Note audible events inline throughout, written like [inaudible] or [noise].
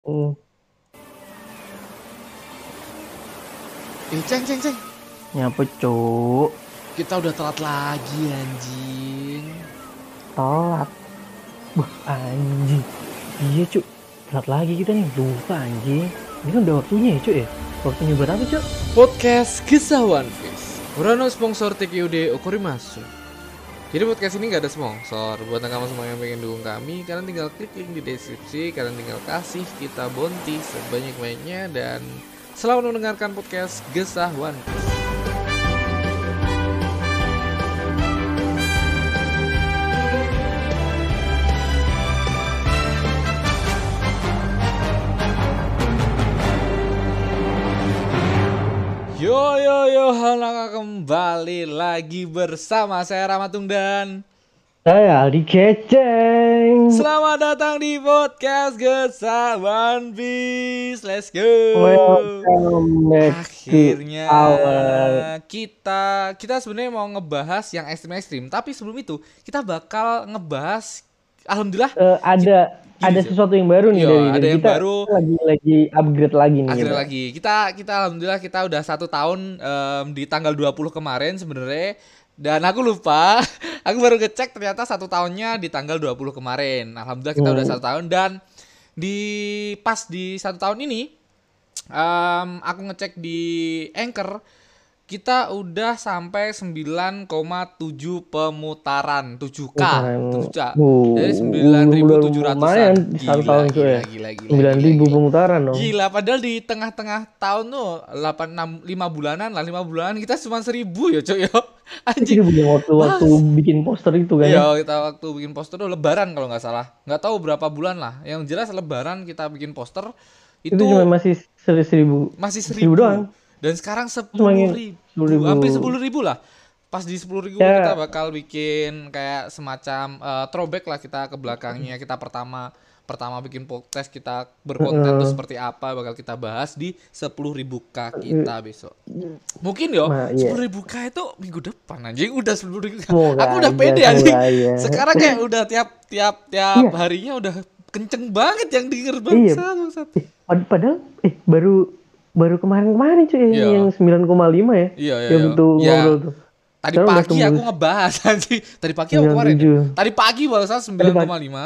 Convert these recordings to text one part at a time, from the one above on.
Hmm. Eh, ceng, ceng, ceng. Nyapa cuk? Kita udah telat lagi, anjing. Telat. Wah anjing. Iya cuk. Telat lagi kita nih. Lupa anjing. Ini kan udah waktunya ya cuk ya. Waktunya buat apa cuk? Podcast Kisah One Piece. Murano sponsor TQD Okorimasu. Jadi podcast ini nggak ada sponsor. Buat kamu semua yang pengen dukung kami, kalian tinggal klik link di deskripsi. Kalian tinggal kasih kita bonti sebanyak-banyaknya dan selalu mendengarkan podcast Gesah One. Kembali lagi bersama saya Ramatung dan Saya Aldi Keceng. selamat datang di podcast Gesah One Piece. Let's go. Welcome Akhirnya our kita kita sebenarnya mau ngebahas yang ekstrim-ekstrim, tapi sebelum itu kita bakal ngebahas alhamdulillah Eh, ada Gini, ada Cuk. sesuatu yang baru nih Iya, dari ada dari yang kita. baru. Lagi lagi upgrade lagi nih. akhirnya kita. lagi kita kita alhamdulillah kita udah satu tahun em, di tanggal 20 kemarin sebenarnya dan aku lupa [laughs] aku baru ngecek ternyata satu tahunnya di tanggal 20 kemarin alhamdulillah kita udah Hmm. satu tahun dan di pas di satu tahun ini em, aku ngecek di anchor kita udah sampai 9,7 pemutaran 7K Pemutaran. 7K Uh, dari udah 9.700 lumayan satu tahun cuy ya. gila, gila, Sembilan gila, ribu gila. pemutaran dong. Gila, padahal di tengah-tengah tahun tuh 8 6 5 bulanan lah, 5 bulanan kita cuma 1000 ya, Cok ya. [laughs] Itu Anjing. waktu waktu bikin poster itu kan. ya. Iya, kita waktu bikin poster tuh lebaran kalau nggak salah. Nggak tahu berapa bulan lah. Yang jelas lebaran kita bikin poster itu, Itu cuma masih seri- seribu. masih 1000. seribu doang. Dan sekarang 10 Semakin ribu, 10.000. hampir 10 ribu lah. Pas di 10 ribu Ya. kita bakal bikin kayak semacam eh, throwback lah kita ke belakangnya. Kita pertama pertama bikin podcast kita berkonten tuh seperti apa bakal kita bahas di 10 ribu k kita besok. Mungkin yo Nah, iya. 10 ribu k itu minggu depan anjing udah 10 ribu k. Aku udah aja, pede anjing. aja. Sekarang kayak [laughs] udah tiap tiap tiap Iya. harinya udah kenceng banget yang denger Iya. bangsa bangsat. Eh, pad- padahal eh baru baru kemarin-kemarin cuy yang- Iya. yang 9,5 ya. Iya, iya, Yang iya. betul Iya. ngobrol tuh. Tadi Sekarang pagi aku ngebahas [laughs] anjing. Tadi pagi apa kemarin? ya? 97. Tadi pagi barusan 9,5.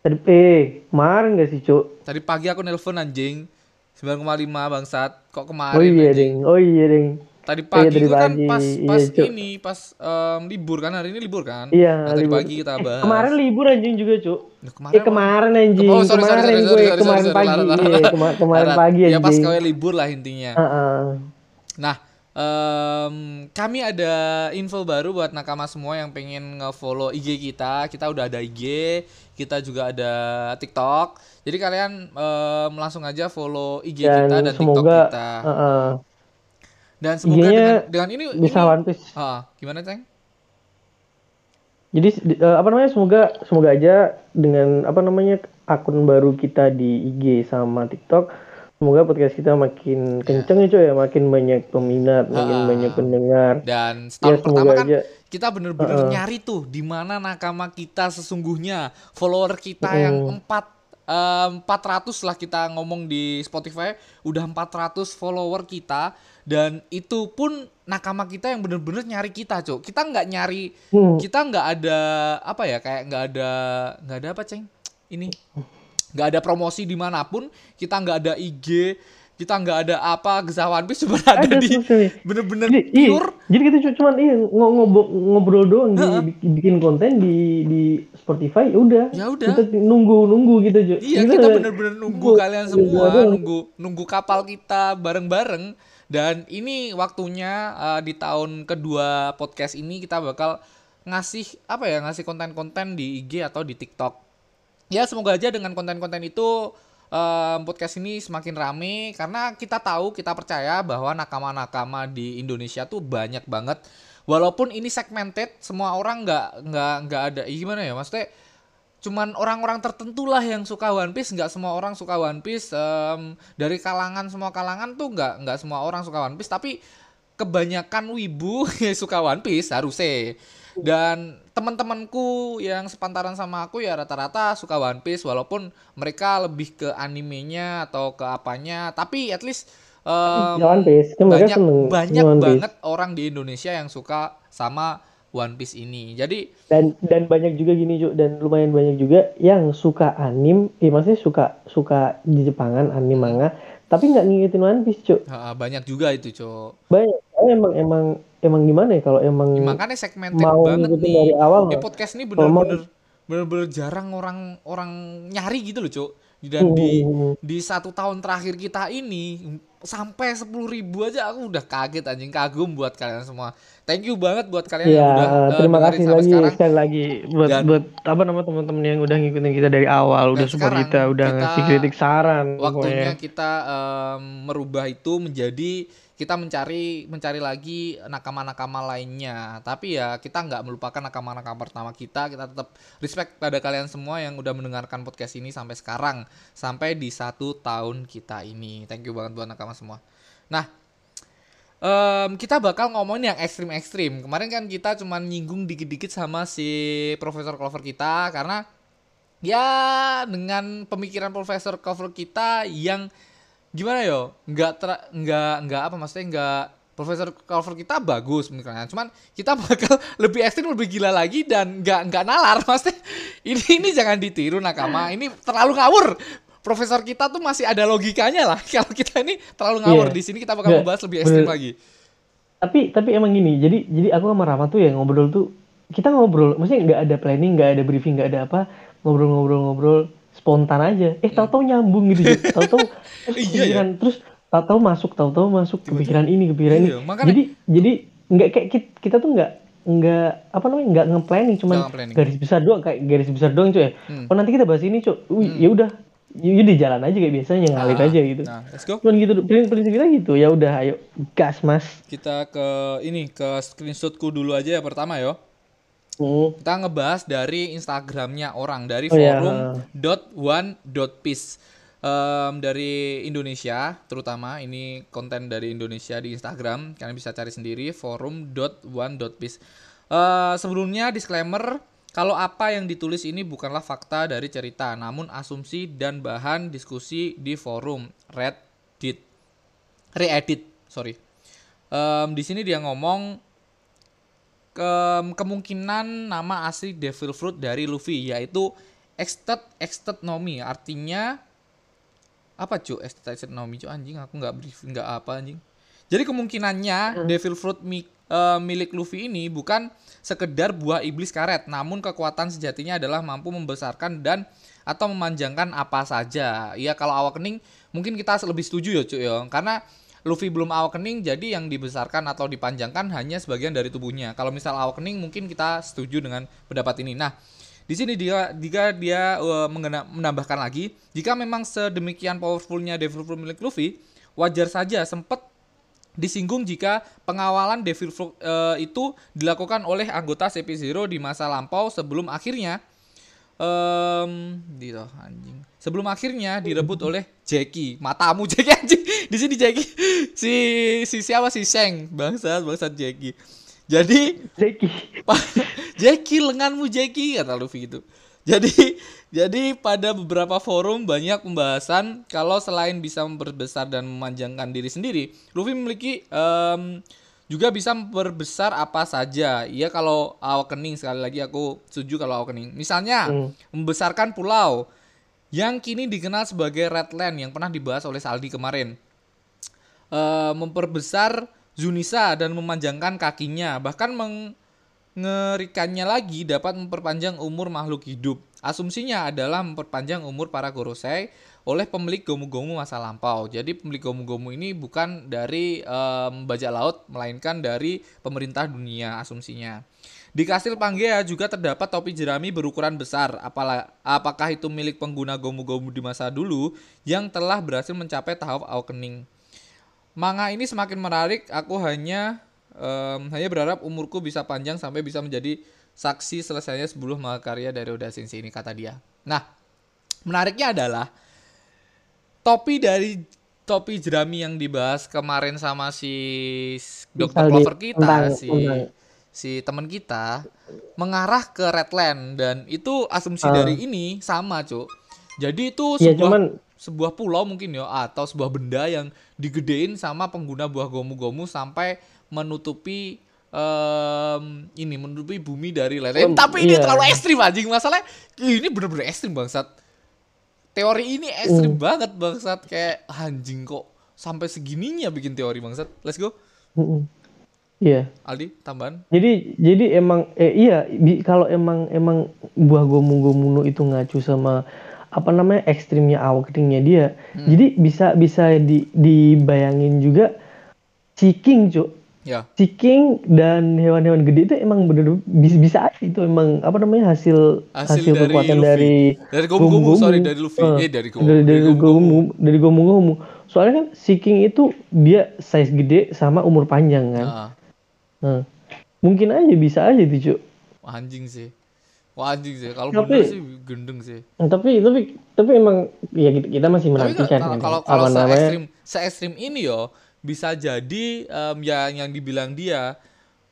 Tadi eh kemarin gak sih, Cuk? Tadi pagi aku nelpon anjing. 9,5 bangsat. Kok kemarin Oh iya, anjing? Ding. Oh iya, Ding. Tadi pagi tadi itu kan pagi. pas Iya, pas Cuk. ini pas em, libur kan hari ini libur kan? Iya, Nah, tadi libur. pagi kita Eh, bahas. kemarin libur anjing juga, Cuk. Nah, eh kemarin anjing. Oh, sorry, kemarin sorry, gue sorry, sorry, kemarin sorry, pagi. sorry, sorry, Iya, sorry. kema- kemarin pagi Ya anjing. pas kau libur lah intinya. Heeh. Nah, em, kami ada info baru buat nakama semua yang pengen nge-follow IG kita. Kita udah ada IG, kita juga ada TikTok. Jadi kalian em, langsung aja follow IG Dan kita dan TikTok semoga kita. heeh, Dan semoga IG-nya dengan, dengan ini bisa ini, One Piece. Ah, gimana, Ceng? Jadi eh, apa namanya semoga semoga aja dengan apa namanya akun baru kita di IG sama TikTok semoga podcast kita makin kenceng ya coy ya. Makin banyak peminat makin Ah. banyak pendengar. Dan ya setahun pertama kan aja. kita bener-bener nyari tuh di mana nakama kita sesungguhnya. Follower kita yang empat em, 400 lah kita ngomong di Spotify. Udah 400 follower kita dan itu pun nakama kita yang bener-bener nyari kita cok kita nggak nyari Hmm. kita nggak ada apa ya kayak nggak ada nggak ada apa ceng? Ini. Nggak ada promosi di mana pun kita nggak ada IG kita nggak ada apa Gezawan Piece cuma ada, Ada di bener-bener jadi, iya, pure. Jadi kita cu- cuman iya ngo- ngobrol, ngobrol doang di, bikin- konten di di Spotify udah. Ya udah. kita nunggu nunggu gitu Jo. Iya kita bener-bener nunggu kalian semua nunggu nunggu kapal kita bareng-bareng dan ini waktunya uh, di tahun kedua podcast ini kita bakal ngasih apa ya ngasih konten-konten di IG atau di TikTok. Ya semoga aja dengan konten-konten itu um, podcast ini semakin rame karena kita tahu kita percaya bahwa nakama-nakama di Indonesia tuh banyak banget. Walaupun ini segmented, semua orang nggak nggak nggak ada gimana ya maksudnya cuman orang-orang tertentu lah yang suka One Piece. Nggak semua orang suka One Piece. Em, dari kalangan semua kalangan tuh nggak nggak semua orang suka One Piece. Tapi kebanyakan wibu [laughs] yang suka One Piece harusnya. Dan teman-temanku yang sepantaran sama aku ya rata-rata suka One Piece. Walaupun mereka lebih ke animenya atau ke apanya, tapi at least um, One Piece, mereka banyak banyak banget orang di Indonesia yang suka sama One Piece ini. Jadi dan dan banyak juga gini Cuk dan lumayan banyak juga yang suka anim ya maksudnya suka suka di Jepangan anim manga tapi nggak ngikutin One Piece Cuk uh, banyak juga itu, Cok. banyak emang emang emang gimana ya kalau emang Ya, makanya segmented mau banget nih. dari awal nggak? podcast ini bener-bener bener-bener jarang orang orang nyari gitu loh, Cuk. Dan di Hmm. di satu tahun terakhir kita ini sampai sepuluh ribu aja aku udah kaget anjing kagum buat kalian semua. Thank you banget buat kalian ya yang udah uh, terima dengerin kasih lagi sekarang. sekali lagi buat Dan- buat apa nama teman-teman yang udah ngikutin kita dari awal udah support kita udah kita- ngasih kritik saran Waktunya pokoknya. kita em, merubah itu menjadi kita mencari mencari lagi nakama-nakama lainnya. Tapi ya kita nggak melupakan nakama-nakama pertama kita. Kita tetap respect pada kalian semua yang udah mendengarkan podcast ini sampai sekarang, sampai di satu tahun kita ini. Thank you banget buat nakama semua. Nah, em, kita bakal ngomongin yang ekstrim-ekstrim. Kemarin kan kita cuma nyinggung dikit-dikit sama si Profesor Clover kita karena ya dengan pemikiran Profesor Clover kita yang gimana yo? Nggak ter nggak nggak apa maksudnya nggak Profesor Clover kita bagus pemikirannya cuman kita [laughs] bakal lebih ekstrim lebih gila lagi dan nggak nggak nalar [laughs] maksudnya. Ini ini jangan ditiru nakama. Ini terlalu ngawur. Profesor kita tuh masih ada logikanya lah. [laughs] Kalau kita ini terlalu ngawur Iya. di sini kita bakal Nggak, membahas lebih ekstrim bener. lagi. Tapi tapi emang gini jadi jadi aku sama Rama tuh ya ngobrol tuh kita ngobrol maksudnya nggak ada planning nggak ada briefing nggak ada apa ngobrol-ngobrol-ngobrol spontan aja. Eh tahu-tahu nyambung gitu Ju. [laughs] tahu-tahu Iya, kepikiran terus tahu-tahu masuk tahu-tahu masuk kepikiran ini kepikiran ini. Iya, makanya- jadi jadi nggak kayak kita, kita tuh nggak nggak apa namanya nggak nge-planning cuman Nggak nge-planning. garis besar doang kayak garis besar doang cuy. Hmm. oh nanti kita bahas ini cuy. Wih, ya udah. Ya udah jalan aja kayak biasanya ngalir Nah, aja gitu. nah let's go. Cuman gitu prinsip prinsip kita gitu. Ya udah ayo gas mas. Kita ke ini ke screenshotku dulu aja ya pertama yo Hmm. kita ngebahas dari Instagramnya orang dari Oh, iya. forum dot one dot peace. Em, dari Indonesia terutama ini konten dari Indonesia di Instagram. Kalian bisa cari sendiri forum dot one dot peace. Eh, sebelumnya disclaimer kalau apa yang ditulis ini bukanlah fakta dari cerita namun asumsi dan bahan diskusi di forum Reddit. Reedit sorry. Em, di sini dia ngomong ke- kemungkinan nama asli Devil Fruit dari Luffy yaitu Extet Extet Nomi artinya apa cu Extet Extet Nomi cu anjing aku nggak brief nggak apa anjing. Jadi kemungkinannya Devil Fruit mi- eh, milik Luffy ini bukan sekedar buah iblis karet namun kekuatan sejatinya adalah mampu membesarkan dan atau memanjangkan apa saja. Iya kalau awakening mungkin kita lebih setuju ya cu ya. Karena Luffy belum awakening jadi yang dibesarkan atau dipanjangkan hanya sebagian dari tubuhnya. Kalau misal awakening mungkin kita setuju dengan pendapat ini. Nah, di sini dia jika dia mengena- menambahkan lagi, jika memang sedemikian powerfulnya Devil Fruit milik Luffy, wajar saja sempat disinggung jika pengawalan Devil Fruit eh, itu dilakukan oleh anggota CP0 di masa lampau sebelum akhirnya Em, gitu anjing. Sebelum akhirnya direbut oleh Jackie. Matamu [laughs] Jackie anjing. Di sini Jackie si si siapa si Sheng, bangsat bangsat Jackie. Jadi Zeki [laughs] Jackie lenganmu Jackie kata Luffy gitu. Jadi jadi pada beberapa forum banyak pembahasan kalau selain bisa memperbesar dan memanjangkan diri sendiri, Luffy memiliki em, juga bisa memperbesar apa saja. Iya kalau awakening sekali lagi aku setuju kalau awakening. Misalnya Hmm. membesarkan pulau yang kini dikenal sebagai Redland yang pernah dibahas oleh Saldi kemarin eh, memperbesar Zunisa dan memanjangkan kakinya, bahkan mengerikannya lagi dapat memperpanjang umur makhluk hidup. Asumsinya adalah memperpanjang umur para Gorosei oleh pemilik gomu-gomu masa lampau. Jadi pemilik gomu-gomu ini bukan dari em, bajak laut, melainkan dari pemerintah dunia asumsinya. Di kastil Pangea juga terdapat topi jerami berukuran besar. Apala- apakah itu milik pengguna gomu-gomu di masa dulu yang telah berhasil mencapai tahap awakening? Manga ini semakin menarik. Aku hanya em, hanya berharap umurku bisa panjang sampai bisa menjadi saksi selesainya sebuah mahakarya dari Oda Sensei ini kata dia. Nah, menariknya adalah topi dari topi jerami yang dibahas kemarin sama si. Saldi, Clover kita tentang- si tentang- si teman kita mengarah ke Redland dan itu asumsi Ah. dari ini sama, Cuk. Jadi itu Ya sebuah cuman sebuah pulau mungkin ya atau sebuah benda yang digedein sama pengguna buah gomu-gomu sampai menutupi em, ini menutupi bumi dari lele. Em, Tapi ini iya. terlalu ekstrim anjing masalah ini bener-bener ekstrim bangsat. Teori ini ekstrim Hmm. banget bangsat kayak anjing kok sampai segininya bikin teori bangsat. Let's go. Iya. Aldi tambahan. Jadi jadi emang eh, iya bi- kalau emang emang buah gomu-gomuno itu ngacu sama apa namanya ekstrimnya awakeningnya dia. Jadi bisa bisa di, dibayangin juga si king cuk. Ya. Si king dan hewan-hewan gede itu emang bener bisa, bisa aja itu emang apa namanya hasil Hasil hasil, dari kekuatan Luffy. dari Dari gomu-gomu, gomu-gomu. sorry, dari Luffy. Eh, Eh, dari gomu- dari, dari dari gomu dari gomu-gomu. Soalnya kan si king itu dia size gede sama umur panjang kan. Nah, Nah, mungkin aja bisa aja tuh cuk. anjing sih. Wah anjing sih. Kalau Tapi- bener sih gendeng sih. tapi tapi tapi emang ya kita, masih Tapi menantikan kalau kan kalau kalau se ekstrim se ekstrim ini yo bisa jadi em, ya yang dibilang dia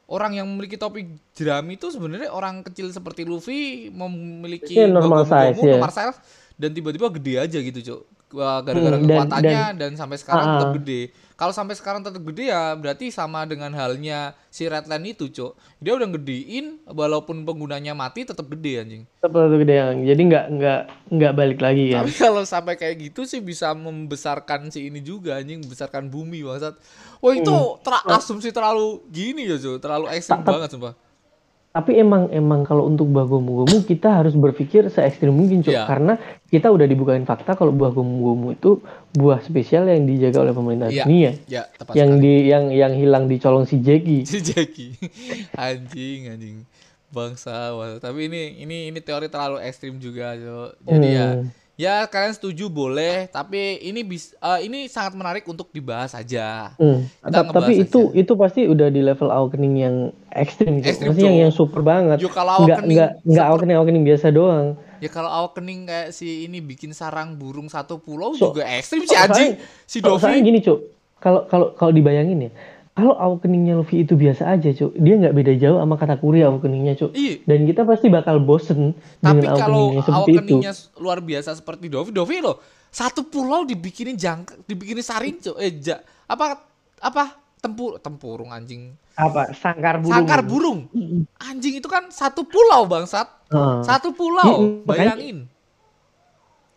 orang yang memiliki topi jerami itu sebenarnya orang kecil seperti Luffy memiliki Iya, normal size, ya. normal size, dan tiba-tiba gede aja gitu cuk. Wah, gara-gara Hmm, dan- kekuatannya dan, sampai sekarang Ah, tetap gede kalau sampai sekarang tetap gede ya berarti sama dengan halnya si Redland itu cuk dia udah gedein walaupun penggunanya mati tetap gede anjing seperti gede yang jadi nggak nggak nggak balik lagi kan tapi kalau sampai kayak gitu sih bisa membesarkan si ini juga anjing membesarkan bumi bangsat. Wah itu Hmm. ter asumsi terlalu gini ya Jo, terlalu ekstrim banget sumpah. Tapi emang emang kalau untuk buah gomu-gomu kita harus berpikir se ekstrim mungkin cuk Iya. karena kita udah dibukain fakta kalau buah gomu-gomu itu buah spesial yang dijaga oleh pemerintah Iya. dunia Ya, tepat yang sekali. di yang yang hilang dicolong si Jackie [laughs] si Jackie. anjing, anjing. Bangsa. Wah, tapi ini ini ini teori terlalu ekstrim juga, Jo. Jadi ya Hmm. ya kalian setuju boleh, tapi ini bis eh, ini sangat menarik untuk dibahas aja. Hmm. Kita tapi itu aja. itu pasti udah di level awakening yang ekstrim. Ekstrim, Maksudnya yang yang super banget. Yo, kalau nggak nggak nggak awakening awakening biasa doang. Ya kalau awakening kayak si ini bikin sarang burung satu pulau So- juga ekstrim sih anjing. Si So- Dovi. gini cuk, kalau kalau kalau dibayangin ya, kalau awakeningnya Luffy itu biasa aja cuk, dia nggak beda jauh sama Katakuri awakeningnya cuk. Iya. Dan kita pasti bakal bosen Tapi dengan kalau awakeningnya seperti itu. awakeningnya luar biasa seperti Dovi, Dovi loh satu pulau dibikinin jangka, dibikinin sarin cok, eh ja, apa apa tempur tempurung anjing, Apa sangkar burung? sangkar burung, anjing itu kan satu pulau bangsat, Heeh. satu pulau, bayangin,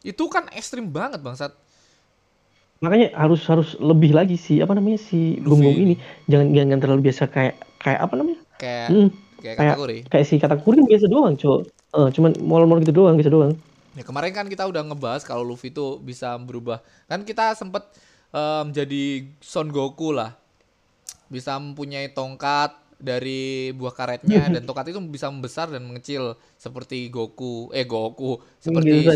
itu kan ekstrim banget bangsat. Makanya harus harus lebih lagi si apa namanya si Gonggong ini. Jangan jangan terlalu biasa kayak kayak apa namanya? Kayak Hmm, kayak kayak kategori. kayak si Katakuri biasa doang cuk. Eh, cuman mall-mall gitu doang, gitu doang. Ya kemarin kan kita udah ngebahas kalau Luffy itu bisa berubah. Kan kita sempet em, jadi Son Goku lah. Bisa mempunyai tongkat dari buah karetnya dan tongkat itu bisa membesar dan mengecil seperti Goku. Eh Goku, seperti Bisa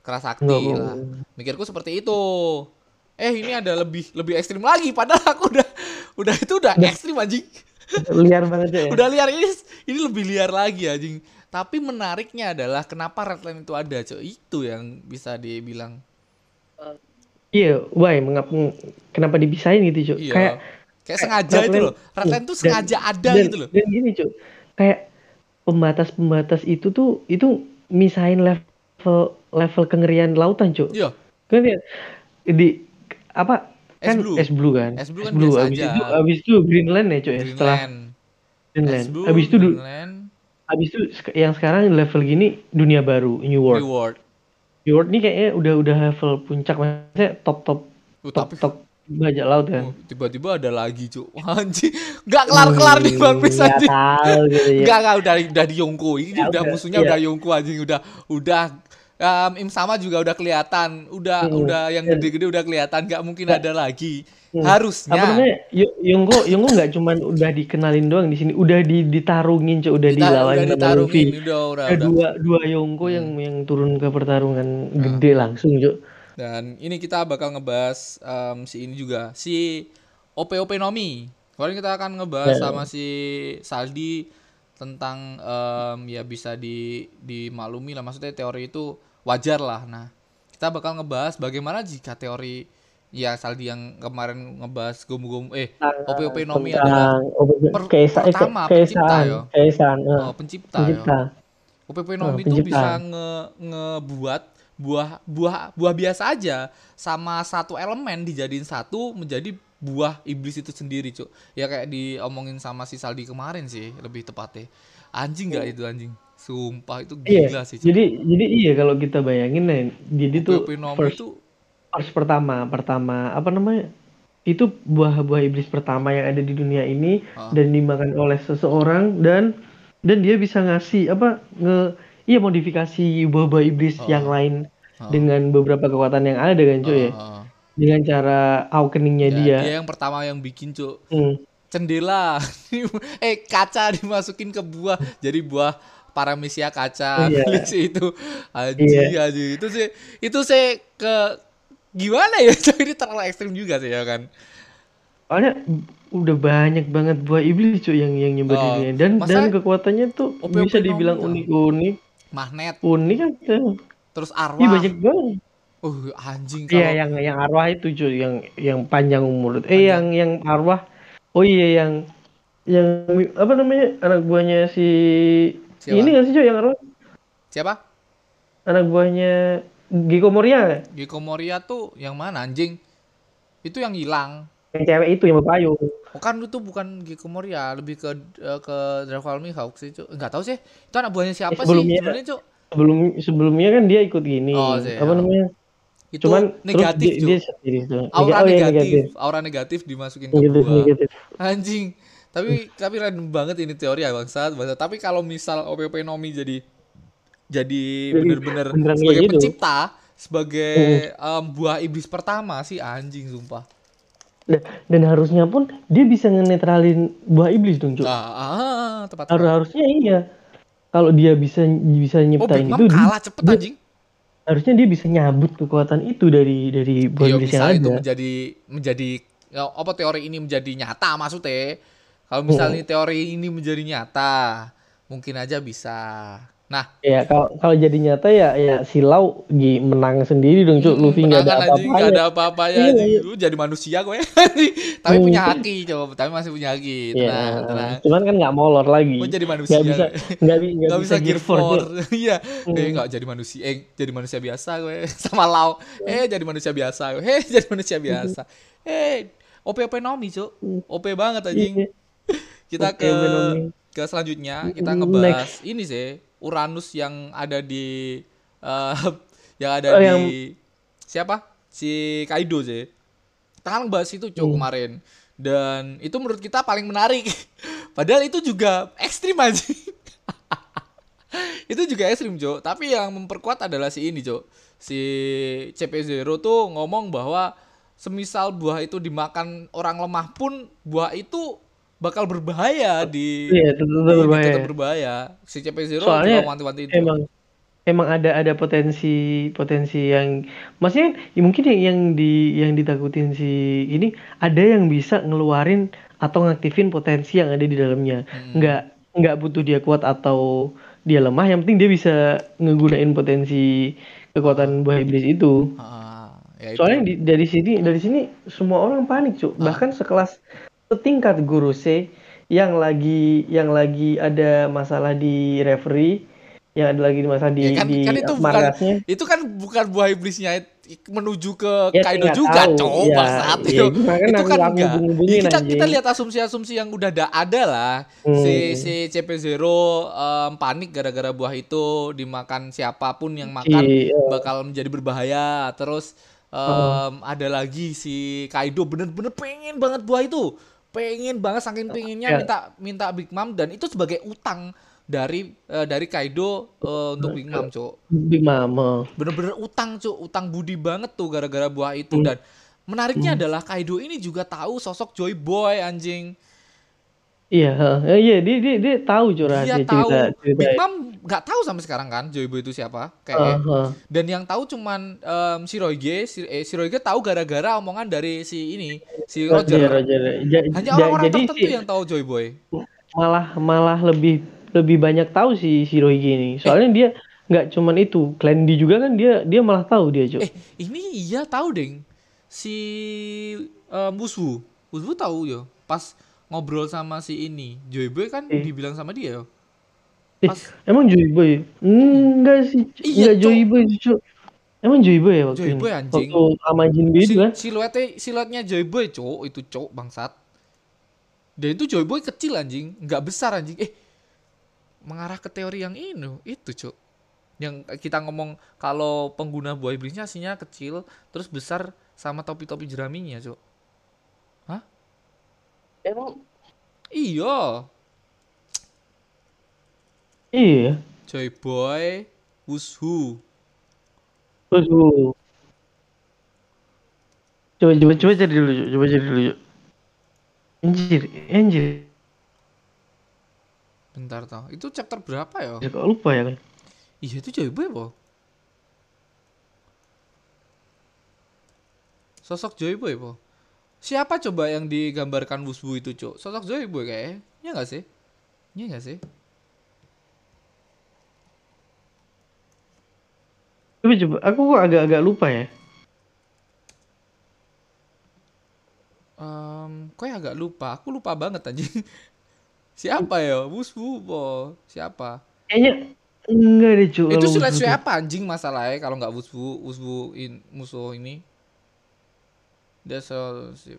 dikerasa Sukokong. itu. Keras sakti Goku. lah. Mikirku seperti itu. Eh ini ada lebih lebih ekstrim lagi padahal aku udah udah itu udah ekstrim anjing. Liar banget ya. [laughs] Udah liar ini ini lebih liar lagi anjing. Tapi menariknya adalah kenapa Redline itu ada, Cok. Itu yang bisa dibilang. Iya, why mengapa kenapa dipisahin gitu, Cuk? Iya. Kayak Kayak sengaja itu loh. Redline tuh dan- sengaja ada dan, gitu loh. Dan gini, Cuk. Kayak pembatas-pembatas itu tuh itu misahin level level kengerian lautan, Cuk. Iya. Kan ya di apa Es kan blue. es blue kan? Es blue kan biasa Abis aja. itu abis itu Greenland ya, Cuk, ya, setelah Greenland. Greenland. Es blue, Abis itu Greenland, abis itu yang sekarang level gini dunia baru, New World. Reward. New World ini kayaknya udah udah level puncak maksudnya top top Uh, top tapi top bajak laut kan. tiba-tiba ada lagi, Cuk. [laughs] Anjing. Gak kelar-kelar nih One Piece Nggak anjing. tahu gitu ya. Enggak, enggak udah udah di Yongko. Ini Ya, udah udah, musuhnya iya. udah Yongko anjing udah udah um, Im sama juga udah kelihatan. Udah Hmm. udah yang gede-gede udah kelihatan, nggak mungkin ada lagi. Hmm. Harusnya. apa namanya Y- Yongko Yongko nggak cuman udah dikenalin doang di sini udah di, ditarungin cok udah Dita- dilawan udah sama Luffy udah udah ada udah. dua dua Yongko yang yang turun ke pertarungan gede langsung cok Dan ini kita bakal ngebahas em, si ini juga, si OP-OP Nomi. Kemarin kita akan ngebahas Ya. sama si Saldi tentang em, ya bisa di dimaklumi lah maksudnya teori itu wajar lah. Nah, kita bakal ngebahas bagaimana jika teori Ya Saldi yang kemarin ngebahas gom-gom eh Nah, OP-OP Nomi adalah OP- per- Kaisa- eh, pertama, Kaisaan, pencipta, yo. Kaisaan, eh, oh, pencipta, pencipta. OPP Oh, Nomi itu pencipta. bisa nge ngebuat buah buah buah biasa aja sama satu elemen dijadiin satu menjadi buah iblis itu sendiri, Cuk. Ya kayak diomongin sama si Saldi kemarin sih, lebih tepatnya. Anjing nggak itu anjing? Sumpah itu Iya, gila sih, Cuk. jadi jadi iya kalau kita bayangin nih, jadi tuh first, itu first pertama, pertama apa namanya? Itu buah-buah iblis pertama yang ada di dunia ini Ah. dan dimakan oleh seseorang dan dan dia bisa ngasih apa nge iya modifikasi buah-buah iblis Ah. yang lain Ah. dengan beberapa kekuatan yang ada kan cuy ya. uh, Dengan cara awakeningnya ya, dia. dia yang pertama yang bikin, Cuk. Hmm. Cendela. [laughs] eh, kaca dimasukin ke buah jadi buah paramesia kaca Iya. [laughs] Iblis itu anjing anjing itu sih itu sih ke gimana ya [laughs] ini terlalu ekstrim juga sih ya kan Soalnya udah banyak banget buah iblis cuy yang yang nyebar di Oh, dunia dan dan kekuatannya tuh OP-OP bisa dibilang unik-unik. magnet Unik kan. terus Iya arwah banyak banget. uh anjing Iya kalau yang yang arwah itu cuy yang yang panjang umur. Eh yang yang arwah. Oh iya yang yang apa namanya anak buahnya si Siapa? ini nggak sih cuy yang arwah? siapa Anak buahnya Giko Moria? Gecko Moria tuh yang mana anjing itu yang hilang Yang cewek itu yang berpayung. Oh kan itu bukan Gecko Moria, lebih ke eh, ke Draco Mihawk sih, Cuk. Enggak tahu sih. Itu anak buahnya siapa sih sebelumnya- sebenarnya, Cuk? Sebelum sebelumnya kan dia ikut gini. Oh, sih, apa oh. namanya? Itu Cuman negatif, dia, dia sendiri tuh. aura oh, iya, negatif, aura negatif dimasukin ke Negatif, negatif. Anjing. Tapi tapi random banget ini teori ya bangsat, bangsat. Tapi kalau misal OPP Nomi jadi jadi bener-bener sebagai gitu. pencipta, sebagai em, buah iblis pertama sih anjing sumpah. Dan, dan harusnya pun dia bisa ngenetralin buah iblis dong, Cuk. Ah, ah, tepat. Harus harusnya iya. Kalau dia bisa bisa Oh, nyiptain Mom itu, dia- kalah cepet dia- anjing. harusnya dia bisa nyabut kekuatan itu dari dari buah Iya iblis yang bisa itu ada. menjadi menjadi ya, apa teori ini menjadi nyata maksudnya. Kalau misalnya teori ini menjadi nyata, mungkin aja bisa. Nah, Ya kalau kalau jadi nyata ya ya silau Gi menang sendiri dong, Cuk. Luffy nggak ada Hmm, anjing, nggak apa-apa. ada apa-apanya Iya, anjing. iya. Lu jadi manusia gue. [laughs] tapi Hmm. punya haki coba, tapi masih punya haki. Ya, Tenang, tenang. cuman kan nggak molor lagi. Mau jadi manusia. Nggak bisa nggak, bi- nggak Nggak bisa gear four. [laughs] Iya. Hmm. Eh nggak jadi manusia. Eh jadi manusia biasa gue [laughs] sama Lau. Eh jadi manusia biasa. gue. Eh jadi manusia biasa. Eh OP OP Nomi, Cuk. OP banget anjing. Kita OP ke ke selanjutnya kita Next. ngebahas ini sih Uranus yang ada di eh, [laughs] yang ada Oh, di yang- siapa? Si Kaido sih. Kita kan ngebahas itu Cuk Hmm. kemarin. Dan itu menurut kita paling menarik. [laughs] Padahal itu juga ekstrim aja. [laughs] itu juga ekstrim, Cuk. Tapi yang memperkuat adalah si ini, Cuk. Si CP0 tuh ngomong bahwa semisal buah itu dimakan orang lemah pun buah itu bakal berbahaya di Iya, tetap ini berbahaya. tetap berbahaya. Si CP0 Soalnya wanti-wanti itu. emang emang ada ada potensi potensi yang maksudnya ya mungkin yang yang di yang ditakutin si ini ada yang bisa ngeluarin atau ngaktifin potensi yang ada di dalamnya Hmm. nggak nggak butuh dia kuat atau dia lemah yang penting dia bisa ngegunain potensi kekuatan buah iblis itu Ah, ya itu. soalnya di- dari sini dari sini semua orang panik cuk Ah. bahkan sekelas setingkat guru C yang lagi yang lagi ada masalah di referee yang ada lagi masalah di Ya kan, di kan itu bukan markasnya. itu kan bukan buah iblisnya menuju ke Ya, Kaido juga tahu. coba Ya, saat ya, itu. kan itu kan enggak Ya, kita kita lihat asumsi-asumsi yang udah da- ada lah. Hmm. si si CP0 em, panik gara-gara buah itu dimakan siapa pun yang makan Iya. bakal menjadi berbahaya. Terus em, ada lagi si Kaido bener-bener pengen banget buah itu pengen banget saking pengennya Ya. minta minta Big Mom dan itu sebagai utang dari eh, dari Kaido eh, untuk Big Mom cok Big Mama bener-bener utang cuk. Utang budi banget tuh gara-gara buah itu. Hmm. dan menariknya adalah Kaido ini juga tahu sosok Joy Boy anjing iya heeh. iya dia dia dia tahu dia curhatnya tahu cerita cerita Big Mom nggak tahu sampai sekarang kan Joy Boy itu siapa kayaknya Heeh. dan yang tahu cuman em, si Royge si, eh, si Royge tahu gara-gara omongan dari si ini si Roger, Roger Roger. Ja- hanya ja- orang-orang jadi tertentu sih yang tahu Joy Boy malah malah lebih lebih banyak tahu si si Roigi ini. Soalnya dia nggak cuman itu, Clandy juga kan dia dia malah tahu dia, Cuk. eh ini iya tahu deng si um, Wuswu. Wuswu tahu yo. Pas ngobrol sama si ini, Joyboy kan Eh. dibilang sama dia yo. Eh, Pas emang Joyboy? Enggak sih. Iya, enggak Cuk. Joyboy sih, Cuk. Emang Joyboy ya waktu Joyboy, ini? anjing. Waktu sama Jinbe itu si, kan? siluetnya siluetnya Joyboy, cok, itu cok bangsat. Dan itu Joyboy kecil anjing, nggak besar anjing. Eh, mengarah ke teori yang ini, itu cok. Yang kita ngomong kalau pengguna buah iblisnya aslinya kecil, terus besar sama topi-topi jeraminya, cok. Emang Iya, iya. Joyboy, Wushu. Terus dulu. Coba coba coba cari dulu, coba cari dulu. Anjir, anjir. Bentar tau, itu chapter berapa ya? Ya, Kok lupa ya kan? Iya itu Joyboy apa? Sosok Joyboy apa? Siapa coba yang digambarkan Wusbu itu, Cok? Sosok Joyboy kayaknya. Iya nggak sih? Iya nggak sih? Coba coba, aku kok agak-agak lupa ya. Em, kok ya agak lupa? Aku lupa banget anjing. [laughs] Siapa ya? Wusbu apa? Siapa? Kayaknya enggak deh, Cuk. itu silat tuh. siapa anjing masalahnya kalau nggak Wusbu, Wusbu in, musuh ini. That's all sip.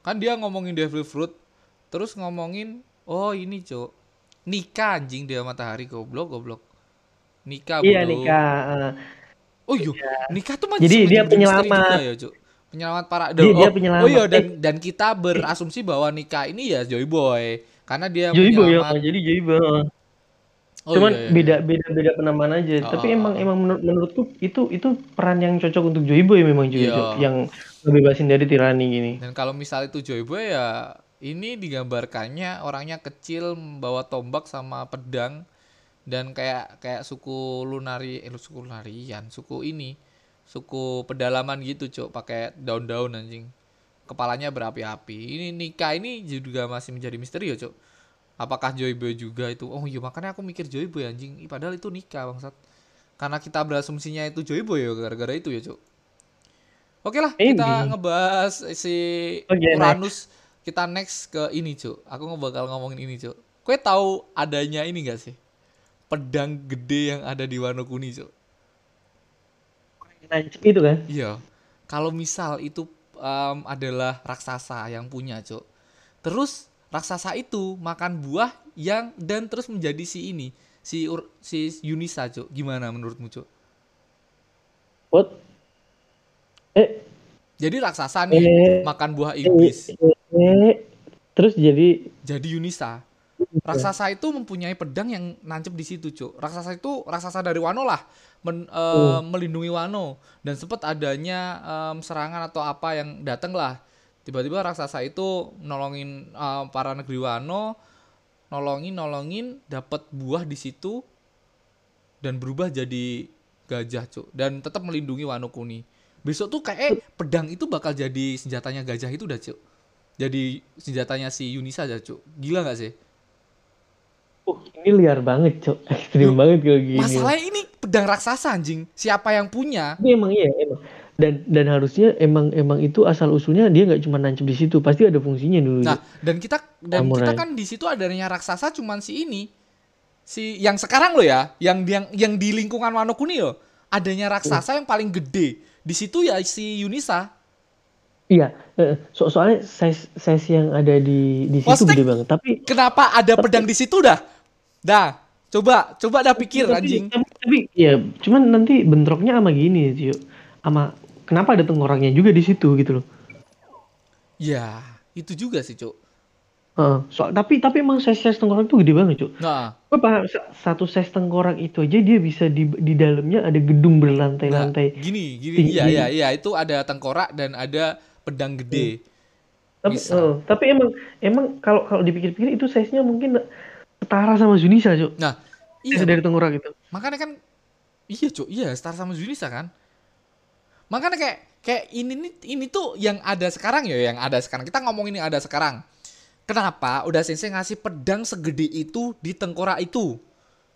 Kan dia ngomongin Devil Fruit, terus ngomongin oh ini, Cok. Nikah anjing dia matahari goblok goblok. Nikah Iya bro. nikah. eh. Oh iya, nikah tuh masih Jadi dia penyelamat. ya, Cuk. Penyelamat para Dia- oh, dia penyelamat. Oh iya dan Eh. dan kita berasumsi bahwa nikah ini ya Joy Boy karena dia Joyboy ya, penyelamat. jadi Joyboy. Oh, Cuman iya, iya, beda iya. beda beda penamaan aja. Oh, Tapi oh, emang oh. emang menurut menurutku itu itu peran yang cocok untuk Joyboy memang juga Iya. Cuk. yang ngebebasin dari tirani gini. Dan kalau misal itu Joy Boy ya ini digambarkannya orangnya kecil membawa tombak sama pedang dan kayak kayak suku lunari eh suku lunarian, suku ini, suku pedalaman gitu, Cok, pakai daun-daun anjing. Kepalanya berapi-api. Ini nikah ini juga masih menjadi misteri ya, Cok. Apakah Joy Boy juga itu? Oh iya, makanya aku mikir Joy Boy anjing. Ih, padahal itu nikah, bangsat. Karena kita berasumsinya itu Joy Boy ya gara-gara itu ya, Cok. Oke lah, kita Maybe. ngebahas si Oke, Uranus. Kita next ke ini, Cuk. Aku bakal ngomongin ini, Cuk. Kue tahu adanya ini gak sih? Pedang gede yang ada di Wano Kuni, Cuk. Nancep itu kan? Iya. Kalau misal itu em, adalah raksasa yang punya, Cuk. Terus raksasa itu makan buah yang dan terus menjadi si ini, si Ur- si Yunisa, Cuk. Gimana menurutmu, Cuk? What? Eh, Jadi raksasa nih Eh, makan buah iblis. eh, eh, terus jadi jadi Yunisa. Raksasa itu mempunyai pedang yang nancep di situ, Cuk. Raksasa itu raksasa dari Wano lah, men- eh, melindungi Wano dan sempat adanya em, serangan atau apa yang datang lah. Tiba-tiba raksasa itu nolongin eh, para negeri Wano, nolongin nolongin dapat buah di situ dan berubah jadi gajah, Cuk. Dan tetap melindungi Wano Kuni. Besok tuh kayak eh, pedang itu bakal jadi senjatanya gajah itu dah, Cuk. Jadi senjatanya si Yunisa aja, Cuk. Gila gak sih? uh, ini liar banget, Cok. Ekstrim banget kalau gini. Masalahnya ini pedang raksasa anjing. Siapa yang punya? Tapi emang iya, emang. Dan dan harusnya emang emang itu asal usulnya dia nggak cuma nancep di situ, pasti ada fungsinya dulu. Nah, dan kita dan Samurai. kita kan di situ adanya raksasa cuman si ini. Si yang sekarang loh ya, yang yang yang di lingkungan Wano Kuni loh. Adanya raksasa yang paling gede. Di situ ya si Yunisa. Iya, eh, so soalnya size size yang ada di di situ Maksudnya- gede banget. Tapi Kenapa ada pedang di situ dah? Dah, coba coba dah pikir tapi, anjing. Tapi, tapi ya cuman nanti bentroknya sama gini, Cuk. Sama kenapa ada tengkoraknya juga di situ gitu loh. Ya, itu juga sih, Cuk. Heeh, so, tapi tapi emang size size tengkorak itu gede banget, Cuk. Nah, Gue paham sa- satu size tengkorak itu aja dia bisa di di dalamnya ada gedung nah, berlantai-lantai. gini, gini, tinggi. iya, iya, iya, itu ada tengkorak dan ada pedang gede. Tapi Bisa. eh, tapi emang emang kalau kalau dipikir-pikir itu size-nya mungkin setara sama Zunisa, Cuk. Nah, iya, dari tengkorak itu. makanya kan iya cuk iya Star sama Zunisa kan makanya kayak kayak ini nih ini tuh yang ada sekarang ya yang ada sekarang kita ngomongin yang ada sekarang kenapa udah sensei ngasih pedang segede itu di tengkorak itu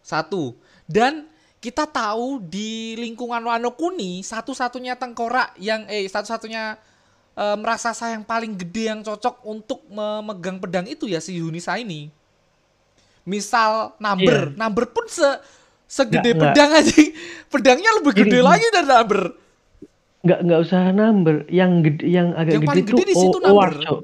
satu dan kita tahu di lingkungan Wano Kuni satu-satunya tengkorak yang eh satu-satunya um, raksasa yang paling gede yang cocok untuk memegang pedang itu ya si Yunisa ini. Misal number, Iya. number pun se segede Nggak, pedang aja. [laughs] Pedangnya lebih gede gini. lagi dari number. Nggak nggak usah number yang gede yang agak Yang gede tuh gede di situ number. Cok.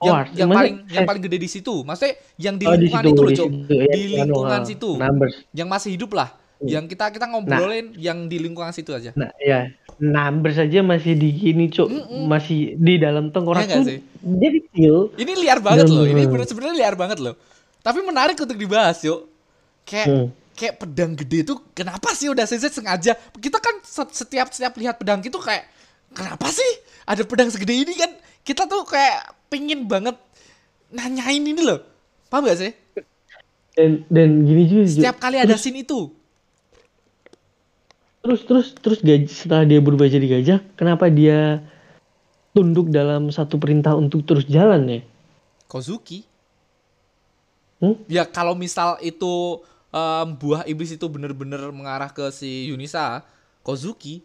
Yang, yang Maksudnya paling yang paling gede di situ. Maksudnya yang di oh, di lingkungan situ, itu loh, di Cok. situ, ya, Di anu, lingkungan ah, situ. numbers Yang masih hidup lah. Yang kita kita ngobrolin yang di lingkungan situ aja. nah ya numbers saja masih di gini cok masih di dalam tengkorak tuh sih? dia kecil Ini liar banget loh. Ini sebenarnya liar banget loh. Tapi menarik untuk dibahas, yuk. Kayak Hmm. Kayak pedang gede itu kenapa sih udah sensei sengaja? Kita kan se- setiap setiap lihat pedang itu kayak kenapa sih ada pedang segede ini kan? Kita tuh kayak pingin banget nanyain ini loh. Paham gak sih? dan dan gini juga. Setiap kali ada scene itu. terus terus terus gajah setelah dia berubah jadi gajah kenapa dia tunduk dalam satu perintah untuk terus jalan ya Kozuki. Hmm? Ya kalau misal itu em, buah iblis itu bener-bener mengarah ke si Yunisa, Kozuki.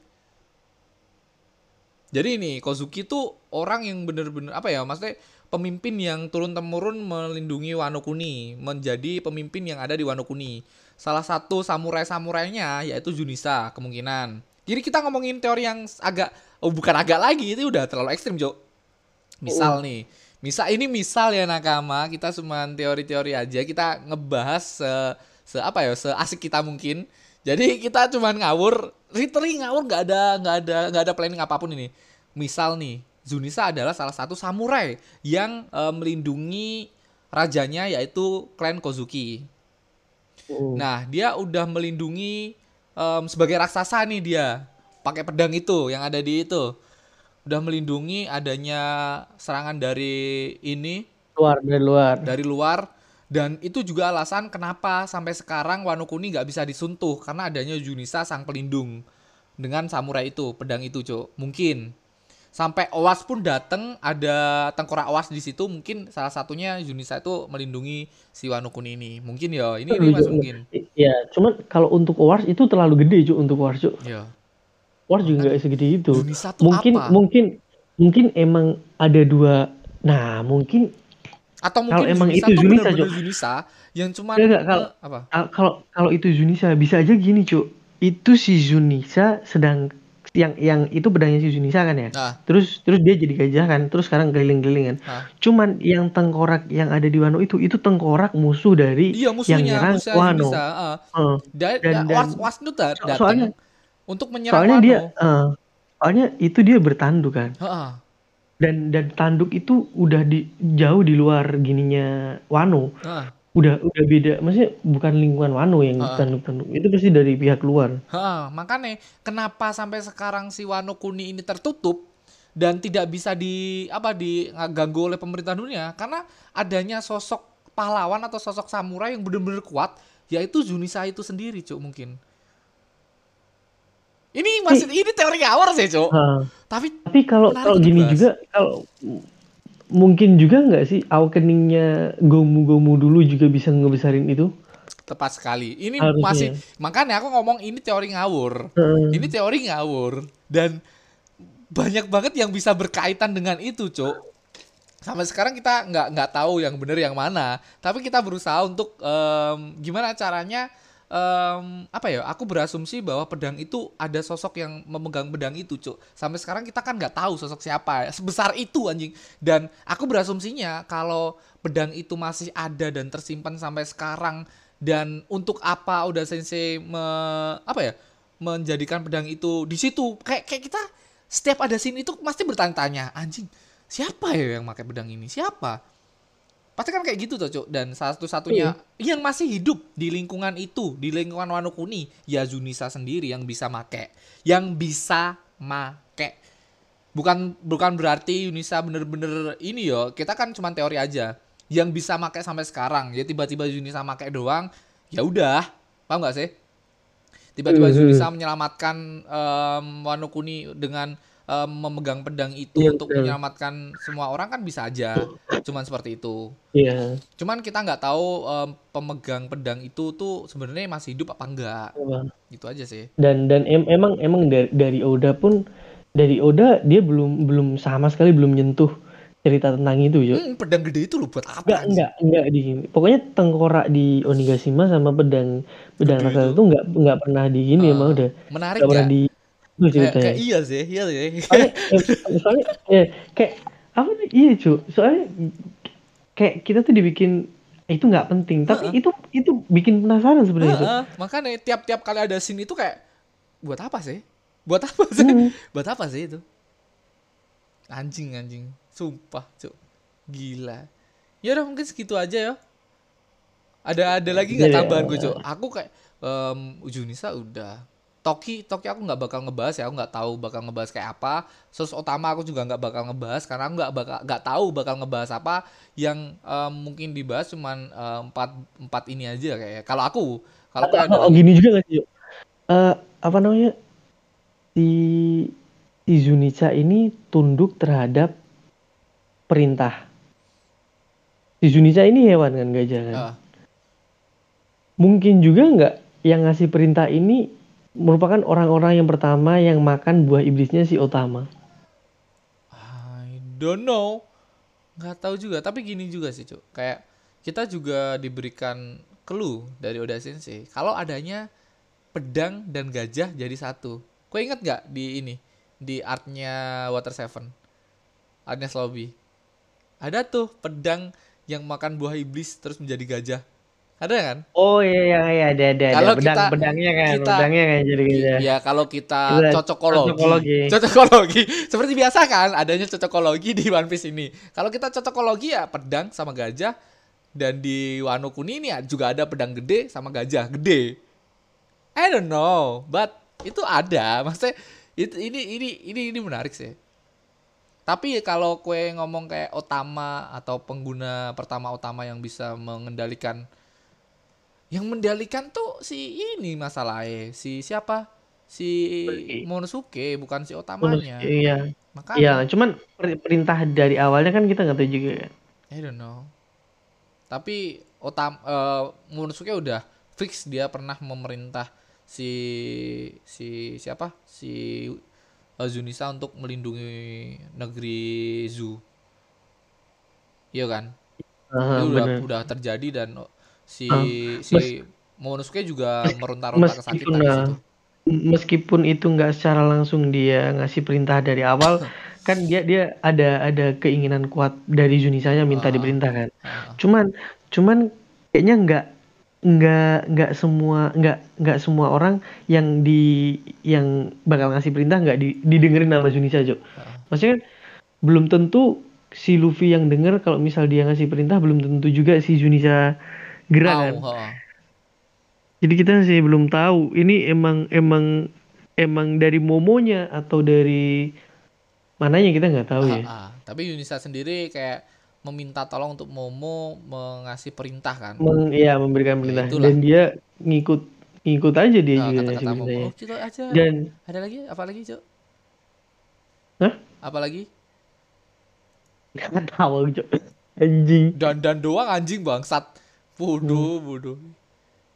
Jadi ini Kozuki tuh orang yang bener-bener apa ya maksudnya pemimpin yang turun temurun melindungi Wano Kuni, menjadi pemimpin yang ada di Wano Kuni. Salah satu samurai-samurainya yaitu Junisa kemungkinan. Jadi kita ngomongin teori yang agak oh bukan agak lagi itu udah terlalu ekstrim, Jo. Misal nih, misal ini misal ya nakama, kita cuma teori-teori aja, kita ngebahas se, se apa ya, seasik kita mungkin. Jadi kita cuma ngawur, literally ngawur nggak ada nggak ada nggak ada planning apa pun ini. Misal nih, Zunisa adalah salah satu samurai yang eh, melindungi rajanya yaitu klan Kozuki. Hmm. Nah, dia udah melindungi em, sebagai raksasa nih dia. Pakai pedang itu yang ada di itu. Udah melindungi adanya serangan dari ini luar dari luar dari luar dan itu juga alasan kenapa sampai sekarang Wano Kuni nggak bisa disuntuh karena adanya Junisa sang pelindung dengan samurai itu, pedang itu, Cuk. Mungkin sampai Owas pun datang ada tengkorak Owas di situ mungkin salah satunya Junisa itu melindungi si Wano Kuni ini. Mungkin ya, ini ini masih mungkin. ya cuman kalau untuk Wars itu terlalu gede cuk untuk Wars cuk Ya. Wars juga nggak segede itu Junisa tuh mungkin apa? mungkin mungkin emang ada dua nah mungkin Atau Kalau mungkin emang Junisa itu tuh Junisa, bener-bener Cuk. Junisa yang cuman Enggak, enggak, kalau- eh, apa? Al- kalau kalau itu Zunisa bisa aja gini cuk itu si Zunisa sedang yang yang itu pedangnya si Zunisa kan ya Nah, terus terus dia jadi gajah kan terus sekarang keliling-keliling kan nah. cuman yang tengkorak yang ada di Wano itu itu tengkorak musuh dari Iya yang nyerang musuhnya Wano Junisa. eh. Eh, Da- Dan- da- dan- was, was itu datang soalnya- untuk menyerang soalnya Wano. dia eh, soalnya itu dia bertanduk kan Heeh. Dan dan tanduk itu udah di jauh di luar gininya Wano heeh, udah udah beda maksudnya bukan lingkungan Wano yang Ah. tanduk-tanduk itu pasti dari pihak luar heeh. Makanya kenapa sampai sekarang si Wano Kuni ini tertutup dan tidak bisa di apa diganggu oleh pemerintah dunia karena adanya sosok pahlawan atau sosok samurai yang benar-benar kuat yaitu Junisa itu sendiri, Cuk, mungkin. Ini masih ini teori ngawur sih, Cuk. Ah. Tapi Tapi kalau kalau untuk gini dibahas. juga kalau mungkin juga nggak sih awakeningnya Gomu-Gomu dulu juga bisa ngebesarin itu? tepat sekali. Ini Harusnya. masih makanya aku ngomong ini teori ngawur. Heeh. Ini teori ngawur dan banyak banget yang bisa berkaitan dengan itu, Cuk. Sampai sekarang kita nggak nggak tahu yang benar yang mana, tapi kita berusaha untuk em, gimana caranya em, apa ya? Aku berasumsi bahwa pedang itu ada sosok yang memegang pedang itu, Cuk. Sampai sekarang kita kan nggak tahu sosok siapa, sebesar itu anjing. Dan aku berasumsinya kalau pedang itu masih ada dan tersimpan sampai sekarang dan untuk apa udah sensei me- apa ya menjadikan pedang itu di situ kayak kayak kita setiap ada scene itu pasti bertanya-tanya anjing siapa ya yang pakai pedang ini siapa pasti kan kayak gitu tuh cuk. Dan satu-satunya yang masih hidup di lingkungan itu di lingkungan Wano Kuni ya Junisa sendiri yang bisa make. Yang bisa make. Bukan bukan berarti Yunisa bener-bener ini yo. Kita kan cuma teori aja. Yang bisa make sampai sekarang ya tiba-tiba Yunisa make doang ya udah. Paham nggak sih? Tiba-tiba Mhm. Yunisa menyelamatkan em, Wano Kuni dengan em, memegang pedang itu Iya, untuk betul. menyelamatkan semua orang kan bisa aja. Cuman seperti itu. Iya. Cuman kita nggak tahu em, pemegang pedang itu tuh sebenarnya masih hidup apa enggak. Apa? Gitu aja sih. Dan dan em- emang emang dari, dari Oda pun dari Oda dia belum belum sama sekali belum nyentuh cerita tentang itu, Cuk. Hmm, pedang gede itu loh buat apa? Enggak, anjing? enggak, enggak di. Pokoknya tengkorak di Onigashima sama pedang pedang Gede raksasa itu. enggak enggak pernah di gini Ah, emang udah Menarik enggak pernah nggak? di itu Kayak, ceritanya. kayak iya sih, iya sih. Soalnya, eh, soalnya eh, kayak apa nih? Iya, Cuk. Soalnya kayak kita tuh dibikin itu nggak penting, tapi itu itu bikin penasaran sebenarnya itu. Heeh, makanya tiap-tiap kali ada scene itu kayak buat apa sih? Buat apa sih? Hmm. Buat apa sih itu? Anjing anjing, sumpah, cuk. Gila. Ya udah mungkin segitu aja ya. Ada ada lagi nggak Iya. tambahan gue, cuk? Aku kayak em Junisa udah. Toki, Toki aku nggak bakal ngebahas ya, aku nggak tahu bakal ngebahas kayak apa. Terus Otama aku juga nggak bakal ngebahas karena aku nggak bakal nggak tahu bakal ngebahas apa yang em, mungkin dibahas cuman em, empat empat ini aja kayak. Kalau aku, kalau kayak ada Oh, gini juga nggak sih? Eh, apa namanya? Si si Zunica ini tunduk terhadap perintah. Si Zunica ini hewan kan gajah kan. Ah, Mungkin juga nggak yang ngasih perintah ini merupakan orang-orang yang pertama yang makan buah iblisnya si Otama. I don't know. Nggak tahu juga, tapi gini juga sih, Cuk. Kayak kita juga diberikan clue dari Oda Sensei. Kalau adanya pedang dan gajah jadi satu. Kau inget nggak di ini? Di artnya Water Seven. Artnya Slowby. Ada tuh pedang yang makan buah iblis terus menjadi gajah. Ada kan? Oh iya iya iya ada ada Kalau ada pedang kita- pedangnya kan kita- pedangnya kan jadi gitu. Ya kalau kita Kita cocokologi. cocokologi. Cocokologi. [laughs] Seperti biasa kan adanya cocokologi di One Piece ini. Kalau kita cocokologi ya pedang sama gajah dan di Wano Kuni ini ya juga ada pedang gede sama gajah gede. I don't know, but itu ada. Maksudnya itu ini ini ini ini menarik sih. Tapi kalau kue ngomong kayak Otama atau pengguna pertama Otama yang bisa mengendalikan yang mendalikan tuh si ini masalahnya si siapa? Si Monosuke. Bukan si Otamanya. Iya. makanya. Iya, cuman per- perintah dari awalnya kan kita nggak tahu juga kan. I don't know. Tapi Otam eh, Monosuke udah fix dia pernah memerintah si si siapa? Si eh, Zunisa untuk melindungi negeri Zu iya kan? Ah, itu udah bener. udah terjadi dan si Ah, si Momonosuke juga meronta-ronta kesakitan nah, situ. meskipun itu nggak secara langsung dia ngasih perintah dari awal, [laughs] kan dia dia ada ada keinginan kuat dari Junisanya minta Ah. diperintahkan. Ah, Cuman cuman kayaknya nggak nggak nggak semua nggak nggak semua orang yang di yang bakal ngasih perintah nggak di, didengerin sama Junisa Jo. Maksudnya kan belum tentu si Luffy yang denger kalau misal dia ngasih perintah belum tentu juga si Junisa gerak kan. Ha. Jadi kita masih belum tahu ini emang emang emang dari Momonya atau dari mananya kita nggak tahu ya. Ah, ah. Tapi Yunisa sendiri kayak meminta tolong untuk Momo mengasih perintah kan. Meng, ya memberikan perintah itulah. dan dia ngikut ngikut aja dia Ah, juga kata-kata ngasih Momo. Oh, gitu aja. Dan Ada lagi? Apa lagi, Cok? Hah? Apa lagi? nggak tahu Cok. anjing. Dan dan doang anjing bangsat. Bodoh, Hmm. bodoh.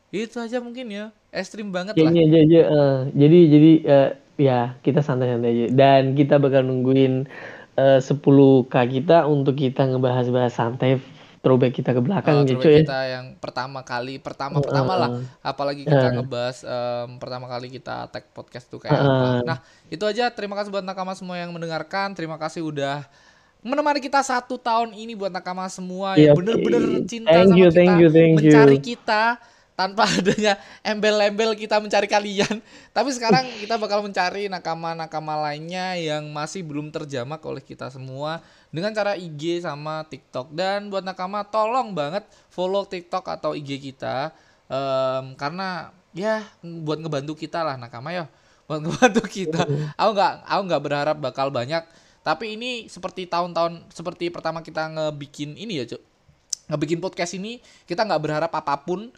Itu aja mungkin ya. Ekstrim banget lah. Kayaknya aja aja. eh, jadi jadi eh, ya kita santai-santai aja dan kita bakal nungguin eh, 10k kita untuk kita ngebahas-bahas santai throwback kita ke belakang Uh, gitu ya. kita yang pertama kali pertama pertama lah apalagi kita ngebahas em, pertama kali kita tag podcast tuh kayak apa nah itu aja terima kasih buat nakama semua yang mendengarkan terima kasih udah menemani kita satu tahun ini buat nakama semua Iya, yang bener-bener oke. cinta Thank sama you, kita thank you, thank you. mencari kita tanpa [laughs] adanya embel-embel kita mencari kalian. Tapi sekarang [laughs] kita bakal mencari nakama-nakama lainnya yang masih belum terjamak oleh kita semua dengan cara IG sama TikTok. Dan buat nakama tolong banget follow TikTok atau IG kita Em, karena ya buat ngebantu kita lah nakama ya. Buat [laughs] ngebantu kita. Aku nggak aku nggak berharap bakal banyak tapi ini seperti tahun-tahun seperti pertama kita ngebikin ini ya cuk. Ngebikin podcast ini kita nggak berharap apa pun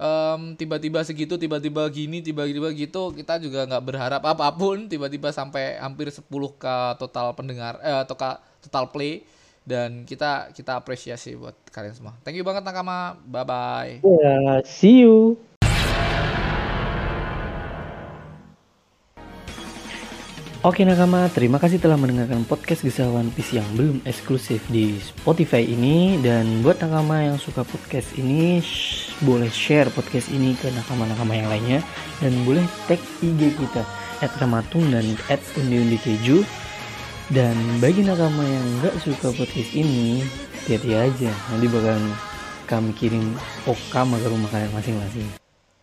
em, tiba-tiba segitu tiba-tiba gini tiba-tiba gitu kita juga nggak berharap apa pun tiba-tiba sampai hampir 10 k total pendengar eh, atau total play dan kita kita apresiasi buat kalian semua. Thank you banget nakama. Bye bye Ya, see you. Oke nakama, terima kasih telah mendengarkan podcast Kisah One Piece yang belum eksklusif di Spotify ini. Dan buat nakama yang suka podcast ini, shh, boleh share podcast ini ke nakama-nakama yang lainnya. Dan boleh tag IG kita, at Ramatung dan at Undi Keju Dan bagi nakama yang nggak suka podcast ini, hati-hati aja. Nanti bakal kami kirim okam ke rumah kalian masing-masing